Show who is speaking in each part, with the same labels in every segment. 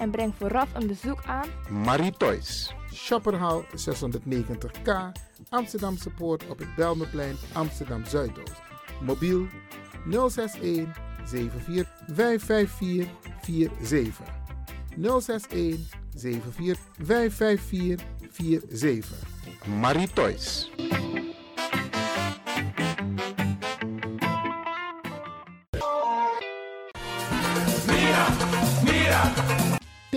Speaker 1: En breng vooraf een bezoek aan
Speaker 2: Marie Toys.
Speaker 3: Shopperhal 690K, Amsterdamse Poort op het Belmeplein, Amsterdam Zuidoost. Mobiel 061 74 554 47. 061 74 554 47.
Speaker 2: Marie Toys.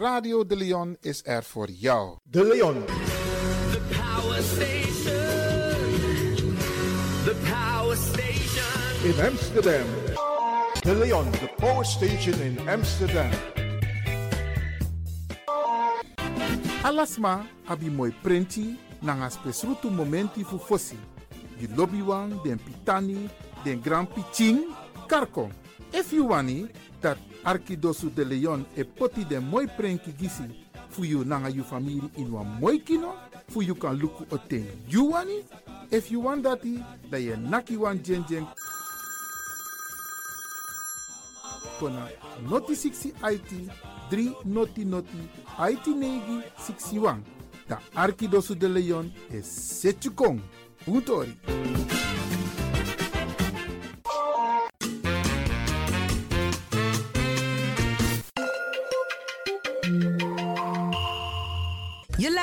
Speaker 2: Radio De Leon is er voor jou.
Speaker 4: De Leon.
Speaker 5: The power station. The power station.
Speaker 4: in Amsterdam. De Leon, de power station in Amsterdam.
Speaker 3: Alasma abi moi prenti nanga spesrutu momenti fu fosi. Di lobby wan, den pitani, den grand piching, karko. If you wani, dat Arkidosu de Leon e poti den moi prenki gisi fu you nanga you family in wan moi kino, fu you kan luku o ten you wani. If you want dati, da ye naki wan jen jen kona noti 60 IT 3 noti noti IT negi 61. Da Arkidosu de Leon is Setchukong. Puntori.
Speaker 6: Je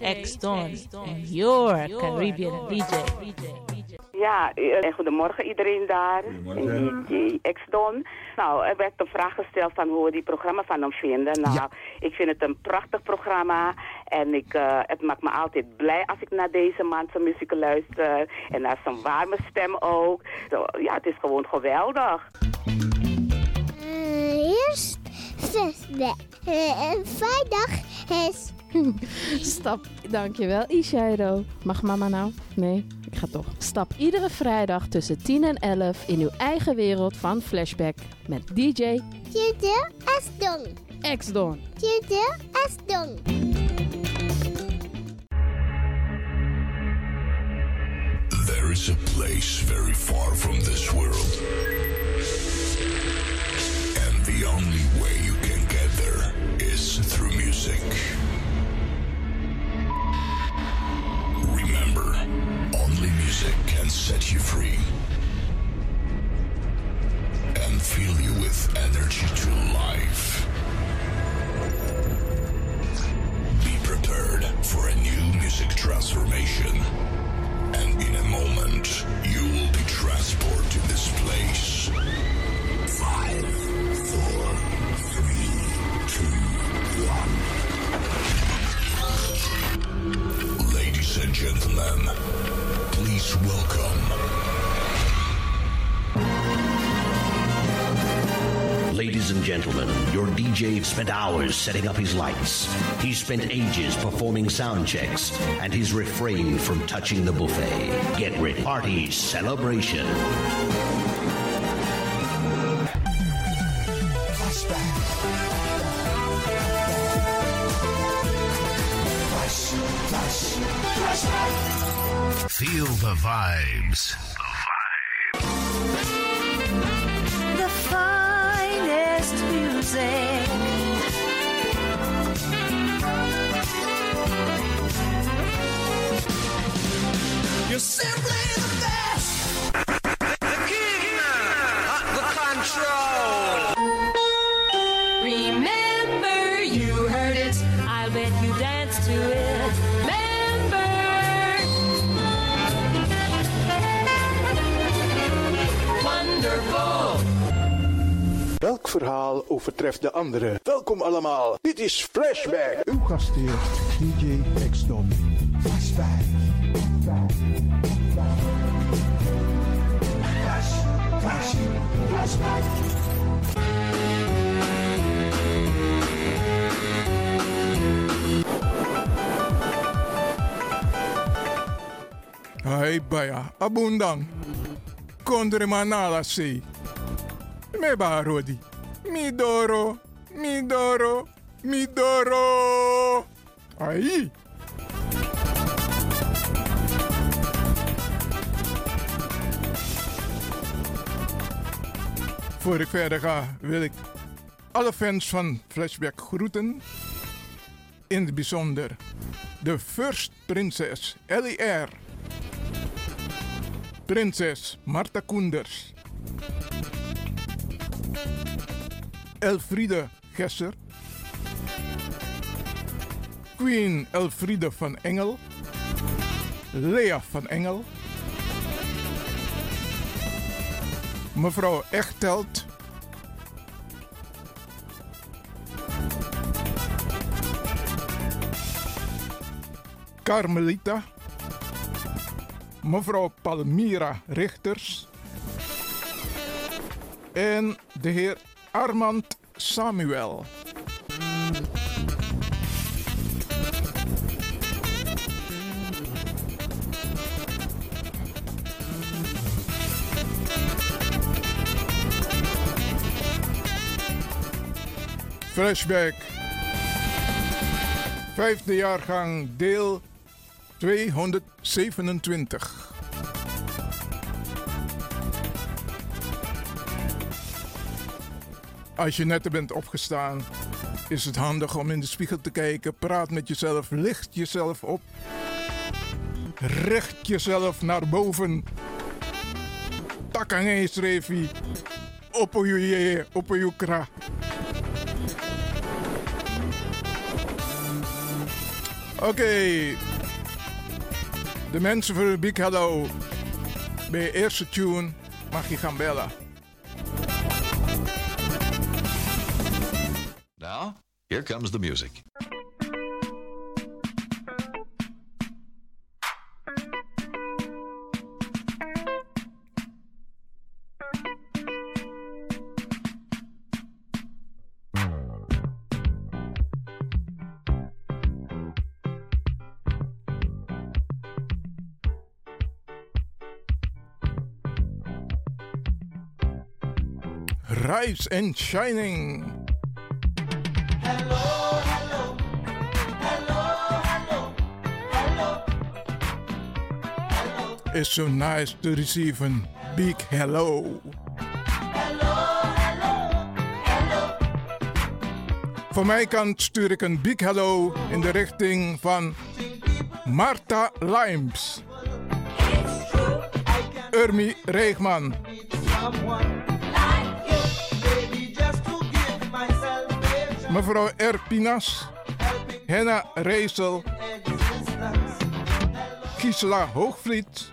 Speaker 7: X Don your Caribbean DJ.
Speaker 8: Ja, eh, goedemorgen iedereen daar. DJ X-Don. Nou, er werd een vraag gesteld van hoe we die programma van hem vinden. Nou, ik vind het een prachtig programma. En ik, eh, het maakt me altijd blij als ik naar deze man zijn muziek luister. En naar zijn warme stem ook. Zo, ja, het is gewoon geweldig.
Speaker 9: eerst zesde. En vrijdag is...
Speaker 10: Stap, dankjewel Ishairo. Mag mama nou? Nee, ik ga toch. Stap iedere vrijdag tussen 10 en 11 in uw eigen wereld van Flashback met DJ
Speaker 9: Tjede Asdong.
Speaker 10: X-Don.
Speaker 9: Tjede Asdong.
Speaker 11: There is a place very far from this world. And the only way you can get there is through music. Music can set you free and fill you with energy to life. Be prepared for a new music transformation. And in a moment, you will be transported to this place. Five, four, three, two, one. Ladies and gentlemen, welcome.
Speaker 12: Ladies and gentlemen, your DJ spent hours setting up his lights. He spent ages performing sound checks, and he's refrained from touching the buffet. Get ready. Party celebration.
Speaker 11: Feel the vibes.
Speaker 13: The finest music.
Speaker 5: You're simply
Speaker 14: Verhaal overtreft de andere? Welkom allemaal, dit is Flashback.
Speaker 4: Uw gastheer DJ X-Don.
Speaker 14: Flashback.
Speaker 4: Hai baya, abundang. Kondre manala se. Me barodi. Midoro, midoro, midoro. Ai. Voor ik verder ga, wil ik alle fans van Flashback groeten. In het bijzonder de First Prinses Ellie R. Prinses Marta Koenders. Elfriede Gesser. Queen Elfriede van Engel. Lea van Engel. Mevrouw Echtelt. Carmelita. Mevrouw Palmira Richters. En de heer Armand Samuel. Flashback. Vijfde jaargang, deel 227. Als je net bent opgestaan, is het handig om in de spiegel te kijken. Praat met jezelf, licht jezelf op. Richt jezelf naar boven. Takang revi. Oppo je, oppo je kra. Oké. De mensen de Big Hello. Bij eerste tune mag je gaan bellen.
Speaker 15: Here comes the music.
Speaker 4: Rise and Shining. It's so nice to receive a big hello. Van mijn kant stuur ik een big hello in de richting van Marta Limes. Urmi Reegman. Mevrouw Erpinas. Henna Reesel. Gisela Hoogvliet.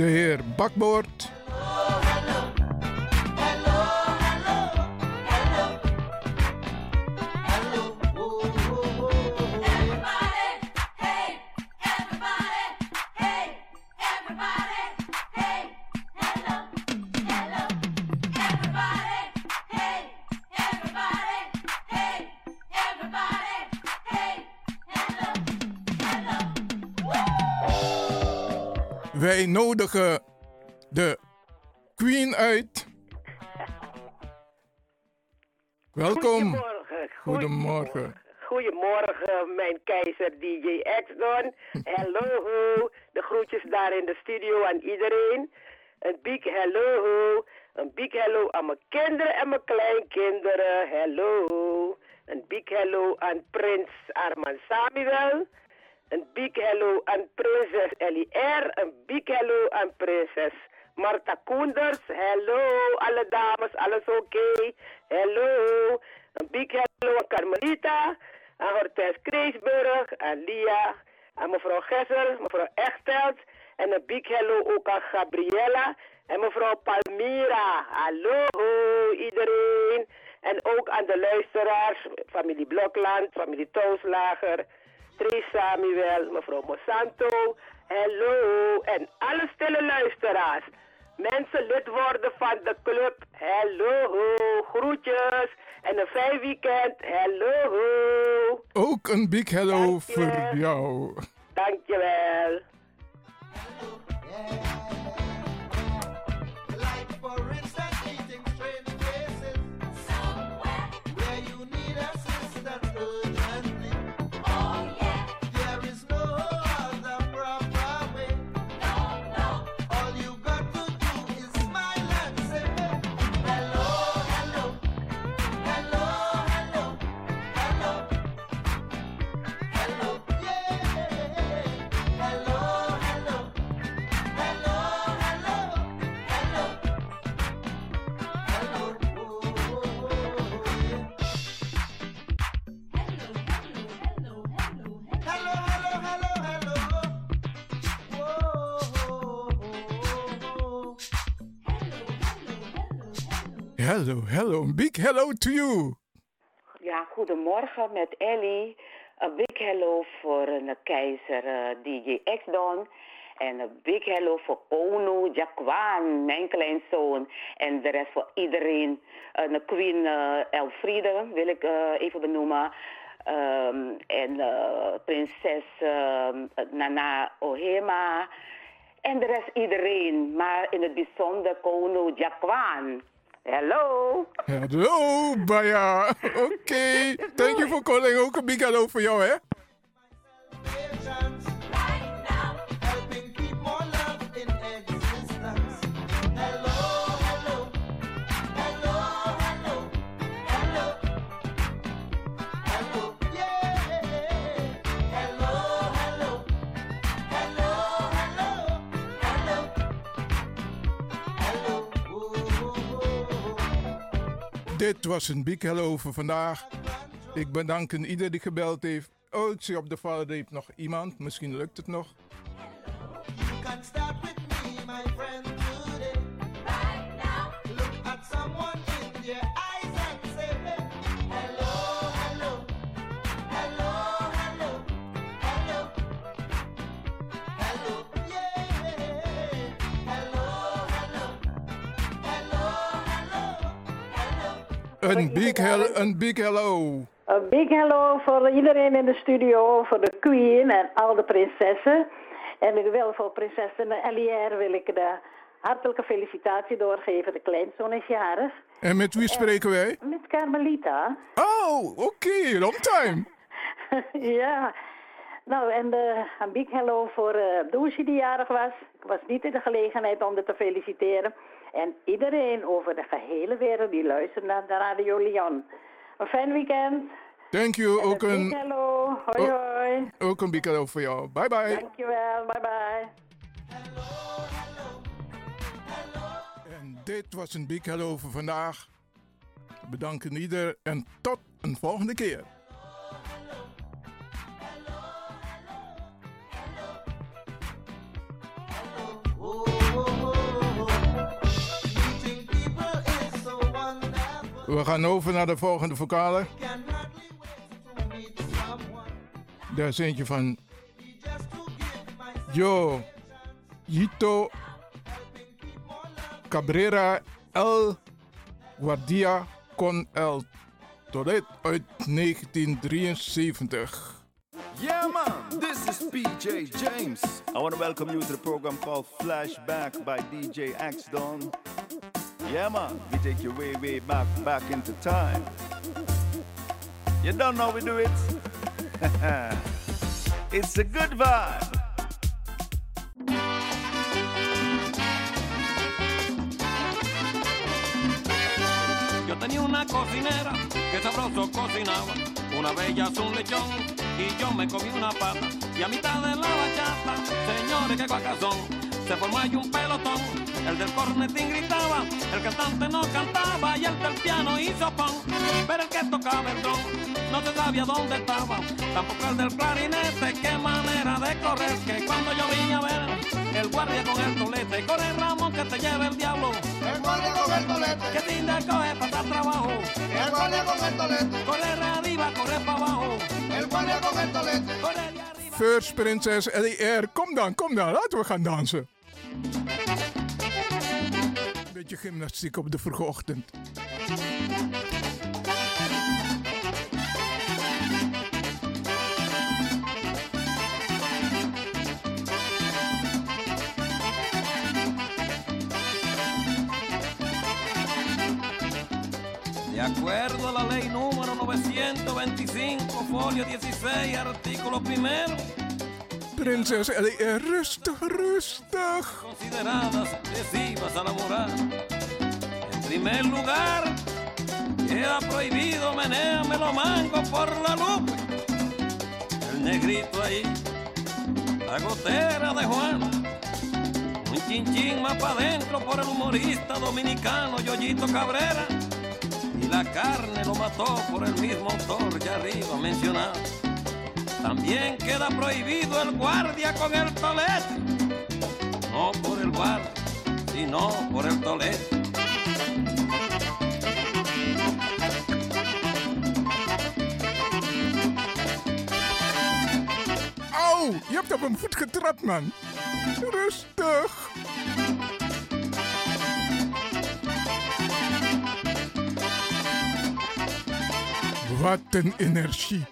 Speaker 4: De heer Bakboord. Nodigen de Queen uit. Welkom.
Speaker 16: Goedemorgen.
Speaker 4: Goedemorgen.
Speaker 16: Goedemorgen, mijn keizer DJ X-Don. Hallo, de groetjes daar in de studio aan iedereen. Een big hello, een big hello aan mijn kinderen en mijn kleinkinderen. Hello. Een big hello aan prins Arman Samuel. Een big hello aan prinses Ellie-R. Een big hello aan prinses Marta Koenders. Hello, alle dames, alles oké? Hello. Een big hello aan Carmelita. Aan Hortens Kreesburg. Aan Lia. Aan mevrouw Gessel. Mevrouw Echtelt. En een big hello ook aan Gabriella. En mevrouw Palmira. Hallo iedereen. En ook aan de luisteraars. Familie Blokland. Familie Touwslager. Trace Samuel. Mevrouw Monsanto. Hallo. En alle stille luisteraars. Mensen lid worden van de club. Hallo. Groetjes. En een fijn weekend. Hallo.
Speaker 4: Ook een big hello voor jou.
Speaker 16: Dankjewel.
Speaker 5: Hello, hello.
Speaker 4: Big hello to you.
Speaker 8: Ja, goedemorgen met Ellie. Een big hello voor een keizer eh, DJ X-Don. En een big hello voor Ono, Jacquan, mijn kleinzoon. En de rest voor iedereen. Een Queen eh, Elfriede wil ik eh, even benoemen. Ehm, en prinses ehm, Nana Ohema. En de rest iedereen. Maar in het bijzonder Kono Jacquan. Hello.
Speaker 4: Hello, Baya. Oké. Thank you for calling. Ook een big hello voor jou, hè? Dit was een big hello voor vandaag. Ik bedank ieder die gebeld heeft. Oh, ik zie op de valreep nog iemand. Misschien lukt het nog. Een big, hel een big hello.
Speaker 17: Een big hello voor iedereen in de studio, voor de queen en al de prinsessen. En ik wil voor prinses Elière wil ik de hartelijke felicitatie doorgeven. De kleinzoon is jarig.
Speaker 4: En met wie spreken wij?
Speaker 17: Met Carmelita.
Speaker 4: Oh, oké. Long time.
Speaker 17: ja. Nou, en de, een big hello voor uh, Doosje die jarig was. Ik was niet in de gelegenheid om haar te feliciteren. En iedereen over de gehele wereld die luistert naar de Radio Lyon. Een fijn weekend.
Speaker 4: Thank you. Ook
Speaker 17: Big
Speaker 4: een,
Speaker 17: hello. Hoi hoi.
Speaker 4: ook een big hello voor jou. Bye bye.
Speaker 17: Dankjewel. Bye bye.
Speaker 4: En dit was een big hello voor vandaag. Bedanken ieder en tot een volgende keer. We gaan over naar de volgende vocalen. Daar is eentje van Yo Yito Cabrera El Guardia con El Toret uit 1973.
Speaker 18: Yeah, man, this is PJ James. I want to welcome you to the program called Flashback by DJ X Don. Yeah, man, we take you way, way back, back into time. You don't know we do it? it's a good vibe.
Speaker 19: Yo tenía una cocinera que sabroso cocinaba, una bella es un lechón y yo me comí una pata. Y a mitad de la bachata, señores, qué guacazón, se formó ahí un pelotón. El del cornetín gritaba, el cantante no cantaba y el del piano hizo pon. Pero el que tocaba el don no se sabía dónde estaba. Tampoco el del clarinete, qué manera de correr. Que cuando yo vine a ver el guardia con el tolete, corre Ramón que te lleve el diablo.
Speaker 5: El guardia con el tolete.
Speaker 19: Que tinda coge para dar trabajo.
Speaker 5: El guardia con el tolete.
Speaker 19: Corre arriba, corre para abajo.
Speaker 5: El guardia con el tolete.
Speaker 4: First Prinses LER, kom dan, kom dan, laten we gaan dansen. Beetje gymnastiek op de vroege ochtend.
Speaker 19: De acuerdo a la ley número 925, folio 16, artículo primero,
Speaker 4: Prinses LER, rustig, rustig.
Speaker 19: consideradas lesivas a la moral. En primer lugar, queda prohibido menearme los mangos por la lupa. El negrito ahí, la gotera de Juana. Un chinchín más para adentro por el humorista dominicano Yoyito Cabrera. Y la carne lo mató por el mismo autor ya arriba mencionado. También queda prohibido el guardia con el tolete. No por el guardia, sino por el tolete.
Speaker 4: Au, je hebt op hem goed getrapt, man. Rustig. Wat een energie.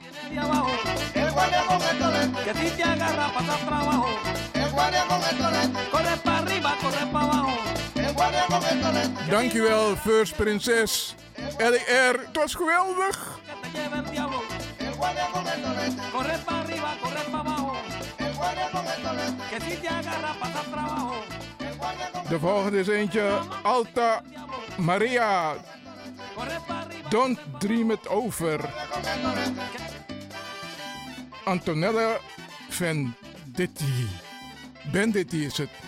Speaker 5: Guardia con el tolete.
Speaker 19: Que si te agarra trabajo.
Speaker 5: El guardia con el tolete.
Speaker 19: Corre para arriba, corre para abajo.
Speaker 5: El guardia con el tolete.
Speaker 4: Dankjewel, First Prinses. LER, het was geweldig.
Speaker 19: Que te lleve el diablo.
Speaker 5: El guardia con el tolete.
Speaker 19: Corre para arriba, corre para abajo.
Speaker 5: El guardia con el tolete.
Speaker 19: Que si te agarra para dar trabajo.
Speaker 5: El guardia con
Speaker 4: De volgende is eentje Alta Maria. Don't dream it over. Antonella Venditti. Benditti is het.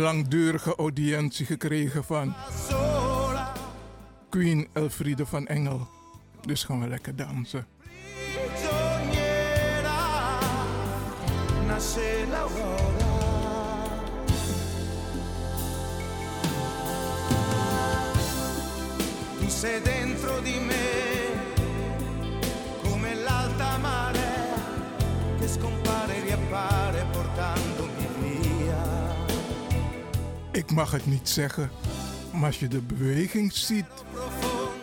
Speaker 4: Langdurige audiëntie gekregen van. Queen Elfriede van Engel. Dus gaan we lekker dansen. Mag het niet zeggen, maar als je de beweging ziet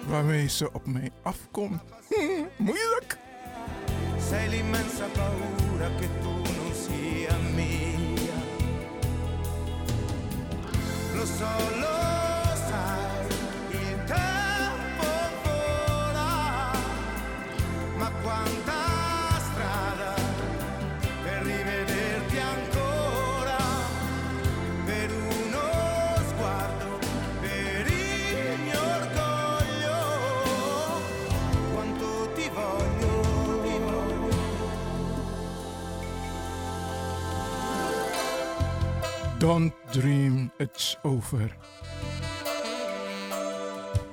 Speaker 4: waarmee ze op mij afkomt. hm, moeilijk.
Speaker 5: Paura tu
Speaker 20: Don't dream it's over.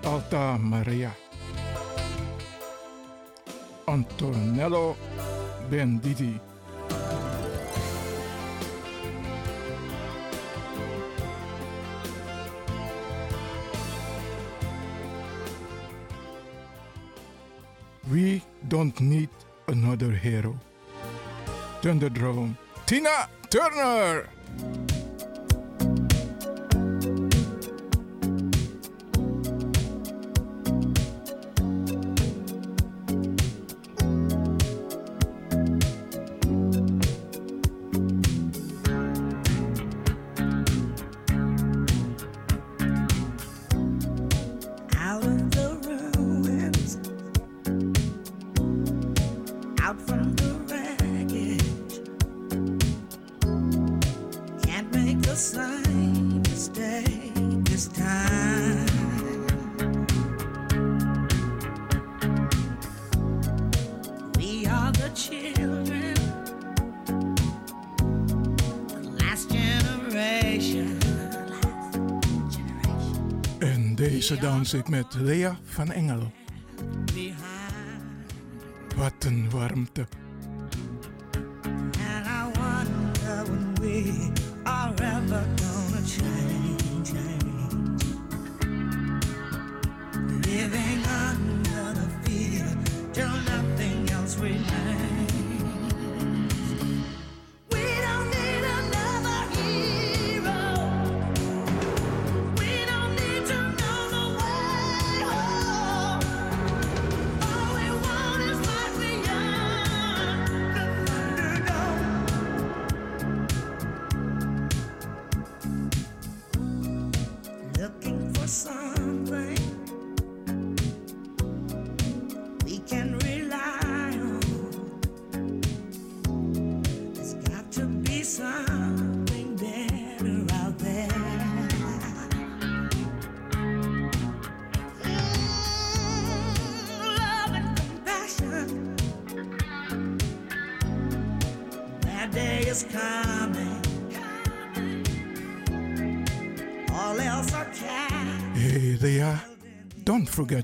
Speaker 20: Alta Maria. Antonello Benditi. We don't need another hero. Thunderdrome. Tina Turner! Ondertussen dans met Lea van Engel. Wat een warmte.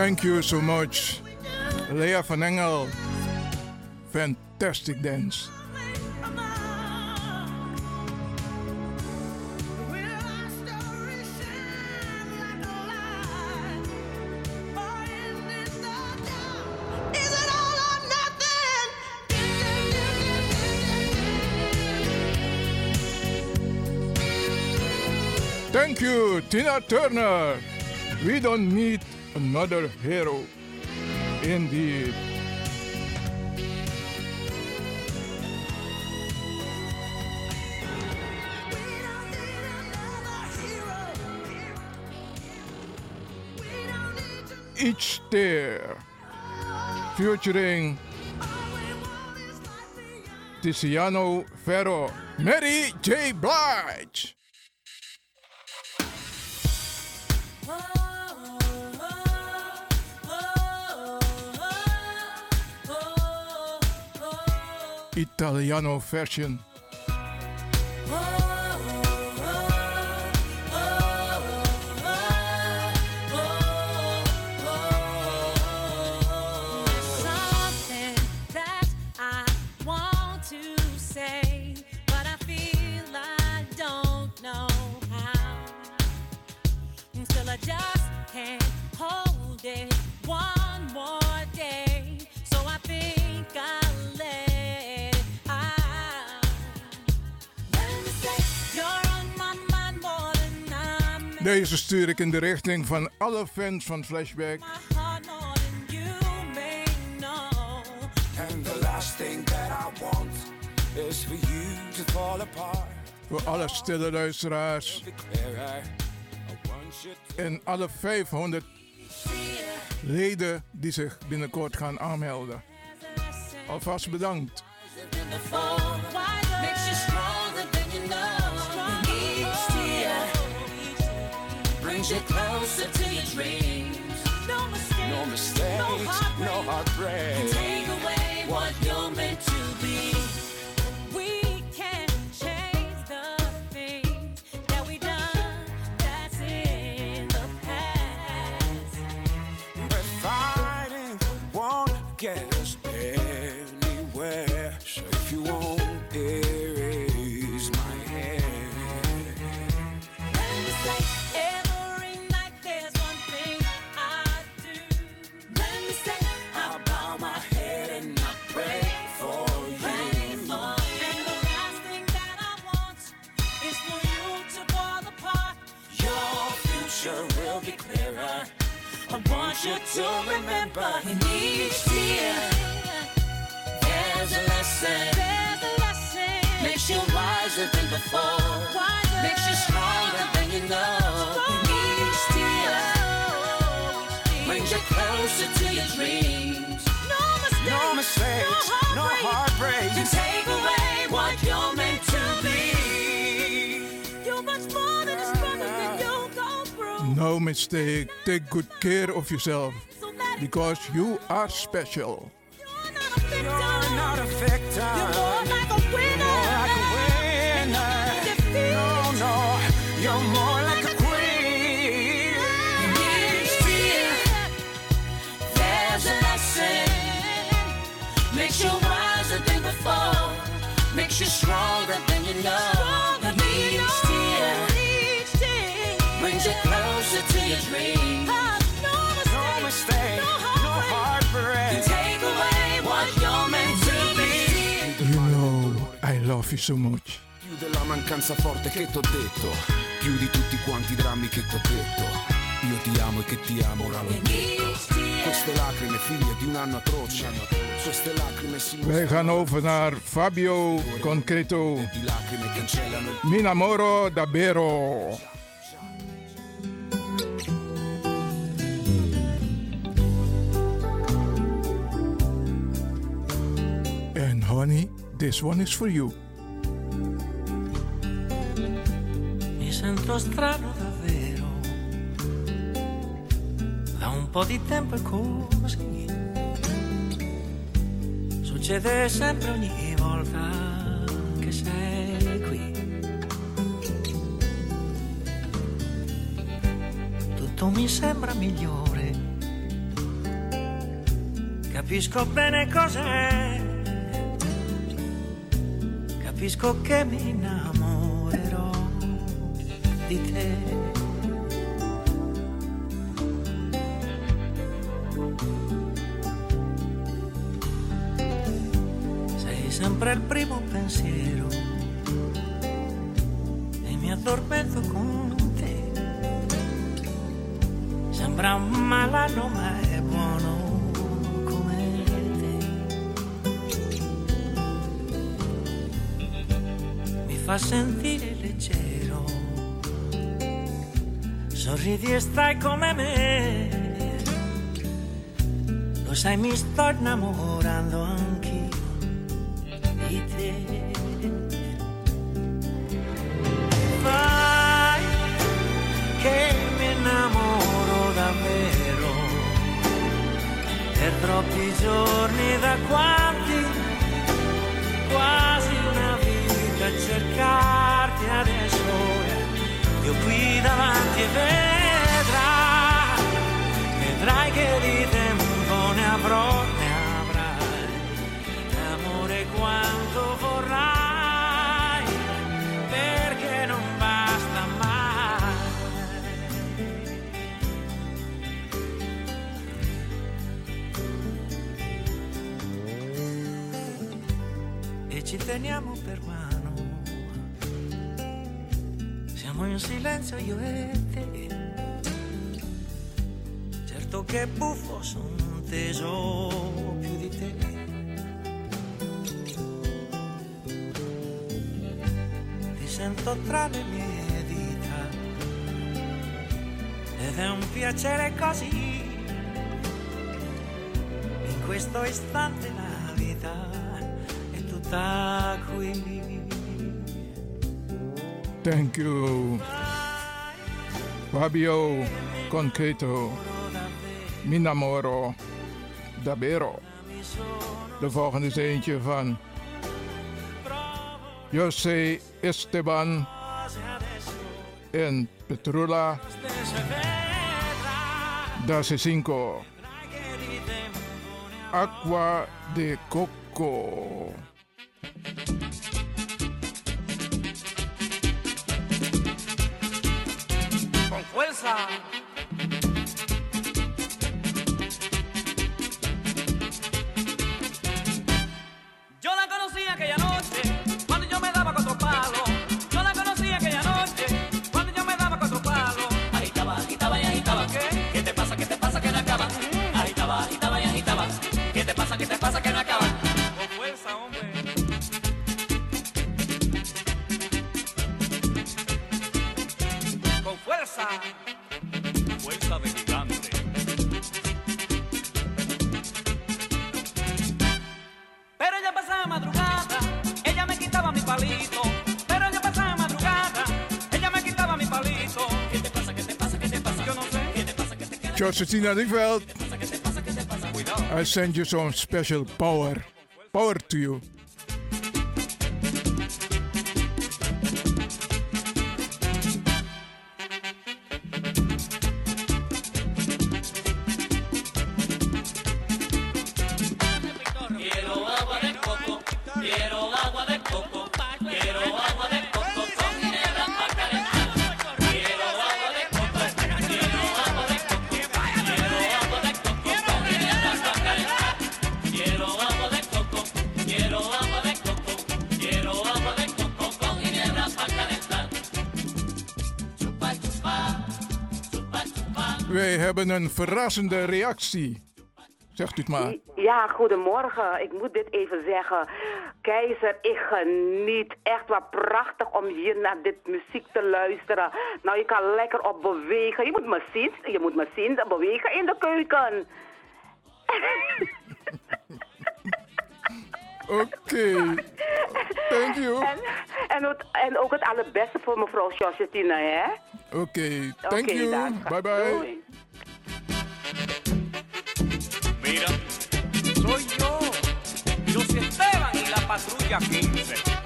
Speaker 20: Thank you so much, Lea van Engel. Fantastic dance. Thank you, Tina Turner. We don't need another hero indeed. Each Tear, featuring Tiziano Ferro, Mary J. Blige. Italiano
Speaker 13: fashion.
Speaker 20: Deze stuur ik in de richting van alle fans van Flashback.
Speaker 4: Voor alle stille luisteraars. En alle 500 leden die zich binnenkort gaan aanmelden. Alvast bedankt.
Speaker 13: You closer to your dreams. No mistakes,
Speaker 21: no mistakes,
Speaker 13: no heartbreak,
Speaker 21: no heartbreak.
Speaker 13: can take away what you're meant to be
Speaker 21: clearer.
Speaker 13: I want you to remember in each tear there's a lesson. There's a lesson. Makes you wiser than before. Makes you stronger than you know. In each tear brings you closer to your dreams. No mistakes,
Speaker 21: No mistakes, no heartbreak.
Speaker 13: to take away what you're meant to be.
Speaker 4: No mistake. Take good care of yourself because you are special.
Speaker 21: You're not a victim.
Speaker 13: You're more like a winner. You
Speaker 4: so much.
Speaker 21: Più della mancanza forte che t'ho detto, più di tutti quanti drammi che t'ho detto. Io ti amo e che ti amo ora lo. Queste lacrime figlie di un anno atroce. Queste lacrime si
Speaker 4: Wij gaan over naar Fabio Concreto.
Speaker 21: di lacrime cancellano il
Speaker 4: Minamoro Davvero. And honey, this one is for you.
Speaker 22: Sento strano davvero. Da un po' di tempo è così. Succede sempre ogni volta che sei qui. Tutto mi sembra migliore. Capisco bene cos'è. Capisco che mi innamorerò di te. Sei sempre il primo pensiero e mi addormento con te. Sembra un malanno ma è buono fa sentire sorridi e stai come me. Lo sai, mi sto innamorando anch'io di te. Vai, che mi innamoro davvero per troppi giorni da quanti, quasi una vita a cercarti adesso. Io qui davanti e vedrai, ci teniamo per mano. Siamo in silenzio io e te. Certo che buffo son teso più di te. Ti sento tra le mie dita ed è un piacere così. In questo istante
Speaker 4: Thank you. Fabio Conceto. Minamoro. Davvero. De volgende is eentje van José Esteban en Petrula da cinco. Aqua de Coco. Josefina Riveld. I send you some special power. Power to you. Hebben een verrassende reactie. Zegt u het maar.
Speaker 8: Ja, goedemorgen. Ik moet dit even zeggen. Keizer, ik geniet echt wat prachtig om hier naar dit muziek te luisteren. Nou, je kan lekker op bewegen. Je moet me zien, je moet me zien bewegen in de keuken.
Speaker 4: Oké. Thank you.
Speaker 8: En, en, het- en ook het allerbeste voor mevrouw Josjetina, hè?
Speaker 4: Oké. Thank
Speaker 8: Oké,
Speaker 4: you. Bye bye.
Speaker 8: Doei.
Speaker 19: Mira, soy yo, José Esteban y la patrulla 15.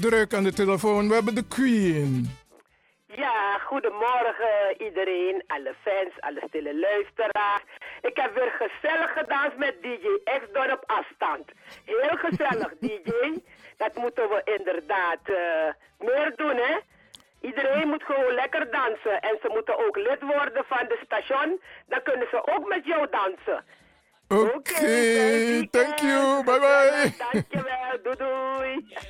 Speaker 4: Druk aan de telefoon. We hebben de Queen.
Speaker 16: Ja, goedemorgen iedereen, alle fans, alle stille luisteraars. Ik heb weer gezellig gedanst met DJ X-Don op afstand. Heel gezellig, DJ. Dat moeten we inderdaad eh, meer doen, hè? Iedereen moet gewoon lekker dansen. En ze moeten ook lid worden van de station. Dan kunnen ze ook met jou dansen.
Speaker 4: Oké. Thank you. Bye bye.
Speaker 16: Dankjewel, doei doei.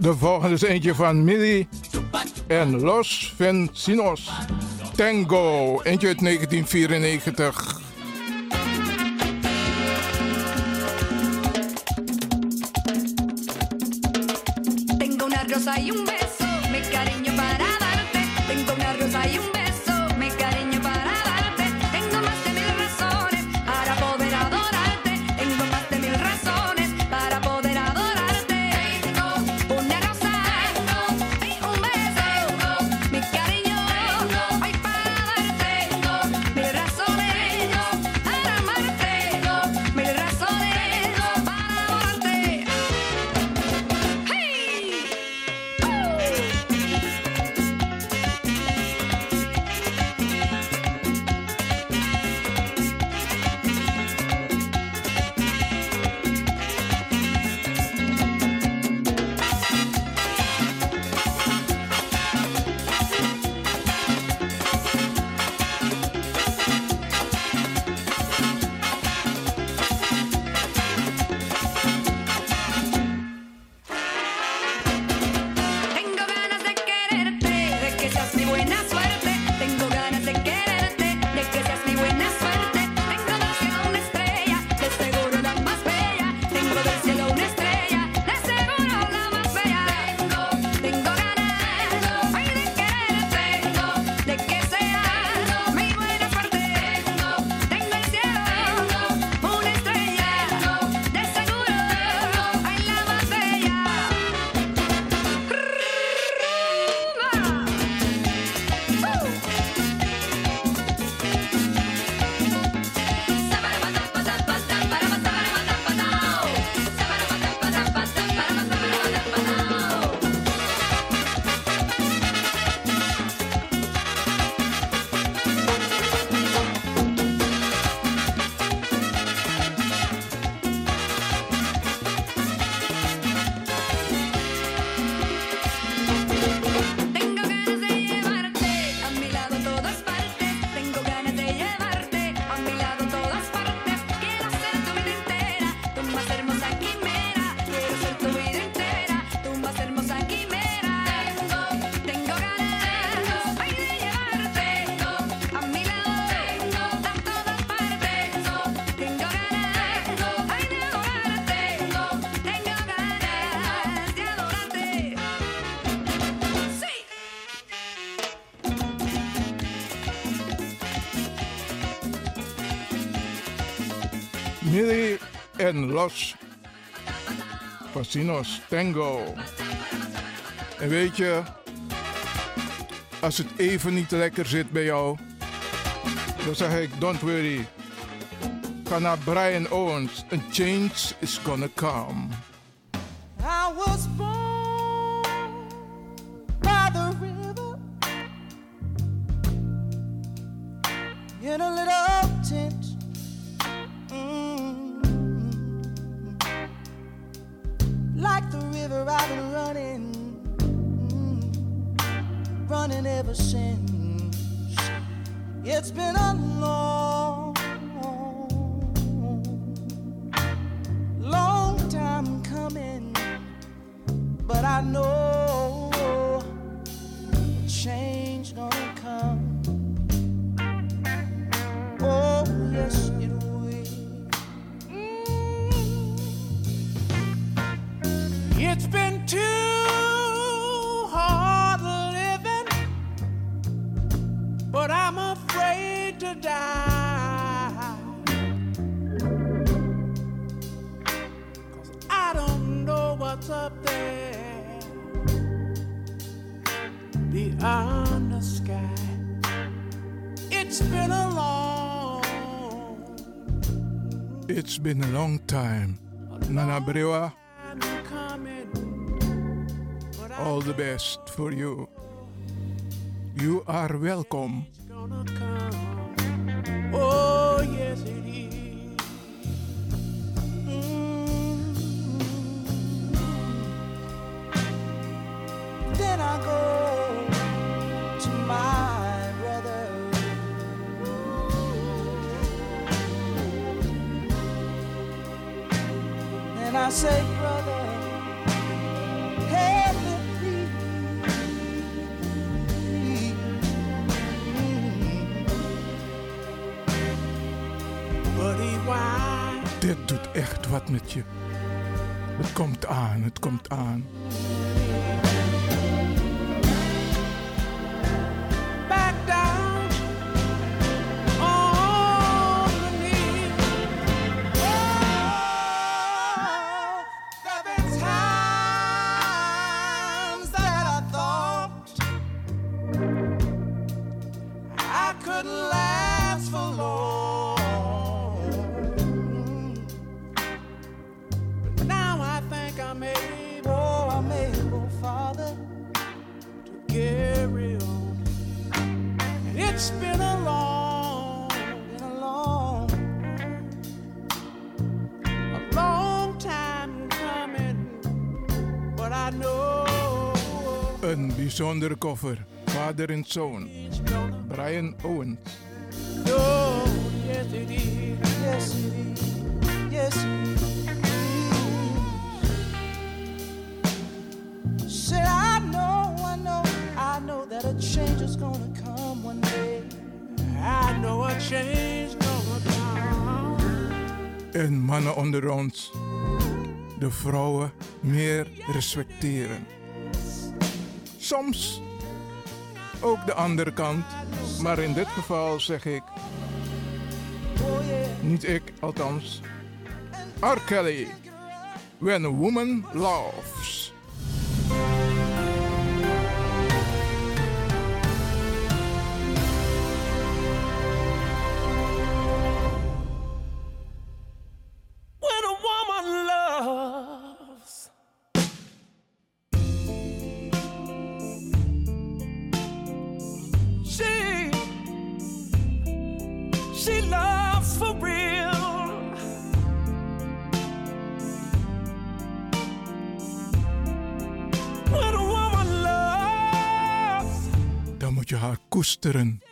Speaker 4: De volgende is eentje van Millie en Los Vencinos. Tango, eentje uit 1994.
Speaker 23: Tengo una rosa y un
Speaker 24: En Los Pasinos Tango. En weet je, als het even niet lekker zit bij jou, dan zeg ik, don't worry. Ga naar Brian Owens, a change is gonna come.
Speaker 5: Up there beyond the sky. It's been a long,
Speaker 24: It's been a long time. Nana Brewa,
Speaker 5: time coming. But I
Speaker 24: all the best for you. You are welcome.
Speaker 5: Oh yes, it
Speaker 24: Dit doet echt wat met je. Het komt aan, het komt aan. Een bijzondere cover. Vader en zoon. Brian Owens.
Speaker 5: No, yes it is, yes it is, yes it is. Said I know, I know, I know that a change
Speaker 24: change is gonna come one day. I know a change gonna come.
Speaker 25: En mannen onder ons de vrouwen meer respecteren. Soms ook de andere kant, maar in dit geval zeg ik, niet ik althans, R. Kelly, When a Woman Loves. Haar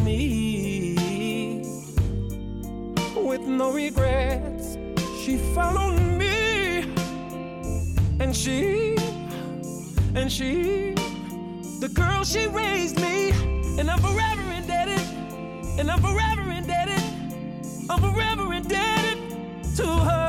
Speaker 24: me with no regrets. She followed me and she and she the girl she raised me and I'm forever indebted and I'm forever indebted I'm forever indebted to her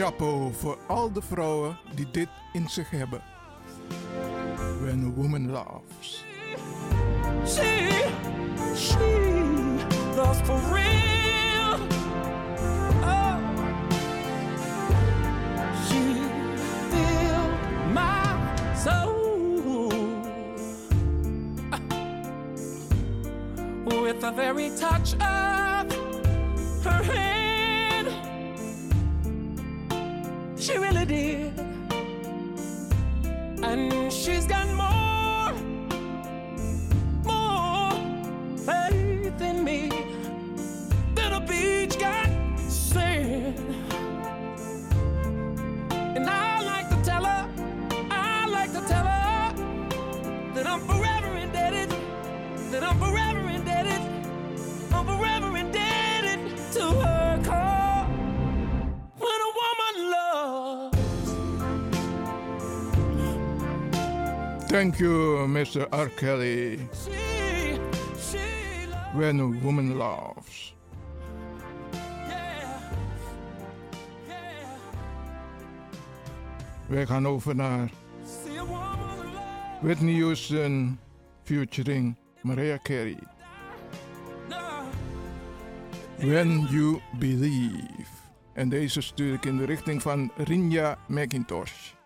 Speaker 25: Chapeau voor al de vrouwen die dit in zich hebben. When a woman loves.
Speaker 24: She, she loves for real. Oh, she filled my soul with the very touch of her hand. Did. And she's got more, more faith in me than a beach got sand. And I like to tell her, I like to tell her that I'm forever indebted, that I'm forever
Speaker 25: Thank you, Mr. R. Kelly. When a woman loves. Wij gaan over naar Whitney Houston featuring Mariah Carey. When You Believe. En deze stuur ik in de richting van Rinja McIntosh.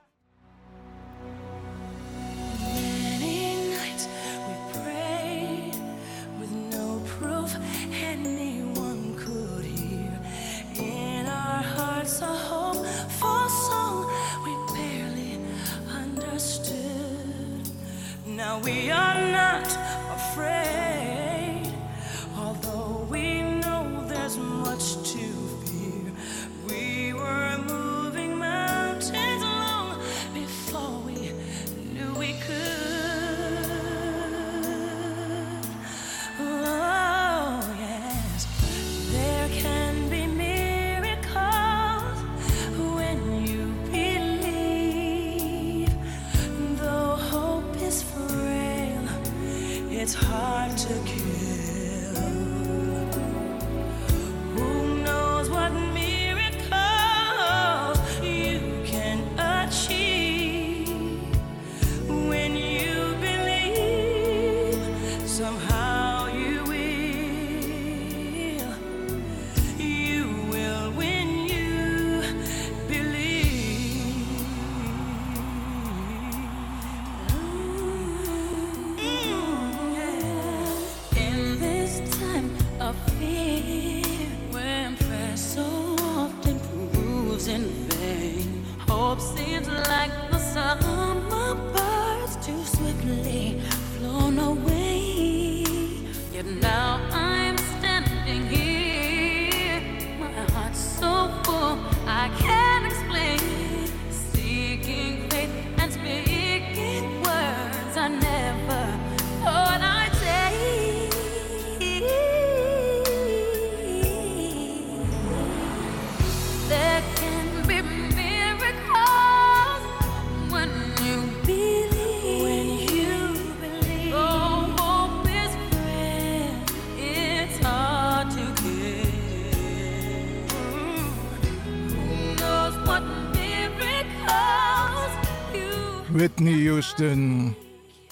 Speaker 4: Houston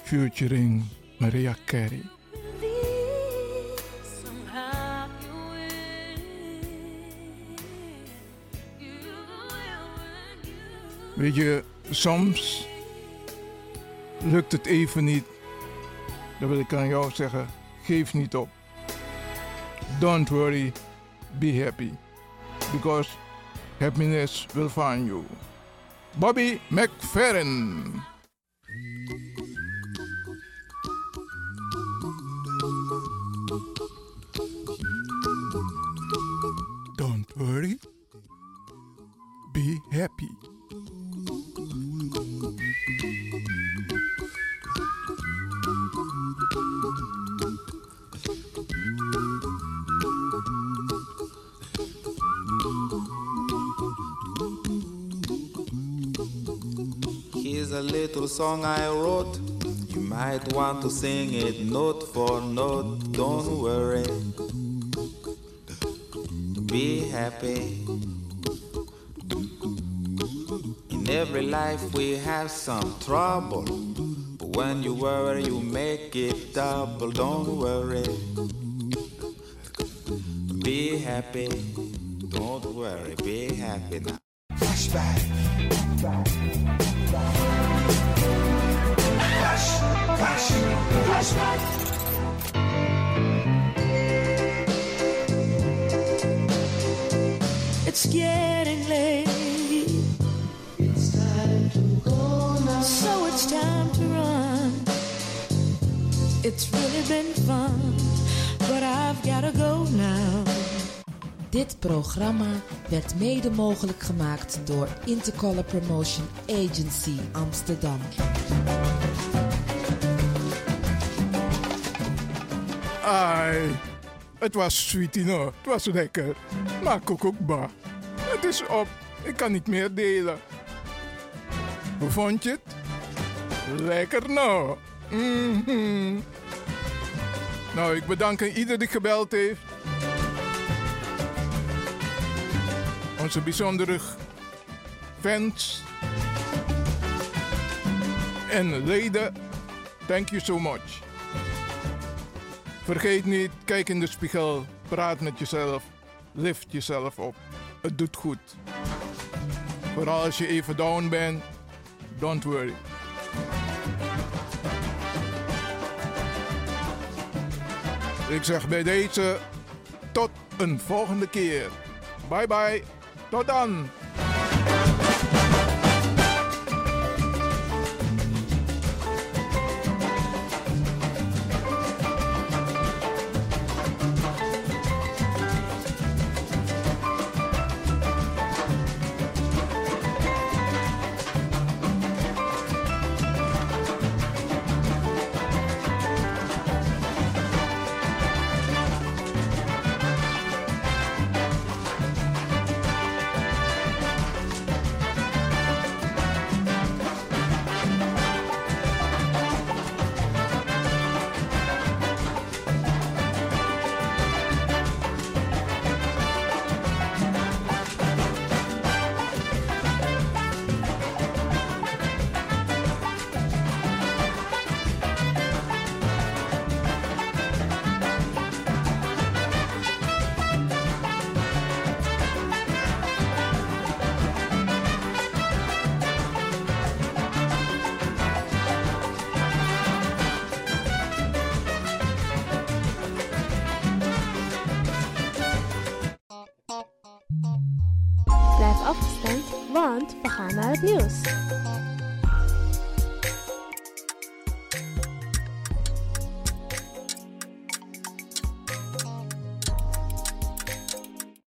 Speaker 4: featuring Maria Carey. Weet je, soms lukt het even niet. Dan wil ik aan jou zeggen, geef niet op. Don't worry, be happy. Because happiness will find you. Bobby McFerrin. Happy.
Speaker 26: Here's a little song I wrote. You might want to sing it note for note. Don't worry. Be happy. Every life we have some trouble. But when you worry, you make it double. Don't worry. Be happy. Don't worry. Be happy now. Flashback.
Speaker 27: Flash, flash, flashback.
Speaker 28: It's getting It's really been fun, but I've gotta go now.
Speaker 29: Dit programma werd mede mogelijk gemaakt door Intercolor Promotion Agency Amsterdam.
Speaker 4: Ai, het was sweet, you know. Het was lekker. Maar kokokba. Het is op. Ik kan niet meer delen. Hoe vond je het? Lekker nou. Mhm. Nou, ik bedank ieder die gebeld heeft. Onze bijzondere fans en leden. Thank you so much. Vergeet niet, kijk in de spiegel, praat met jezelf, lift jezelf op. Het doet goed. Vooral als je even down bent, don't worry. Ik zeg bij deze tot een volgende keer. Bye bye. Tot dan.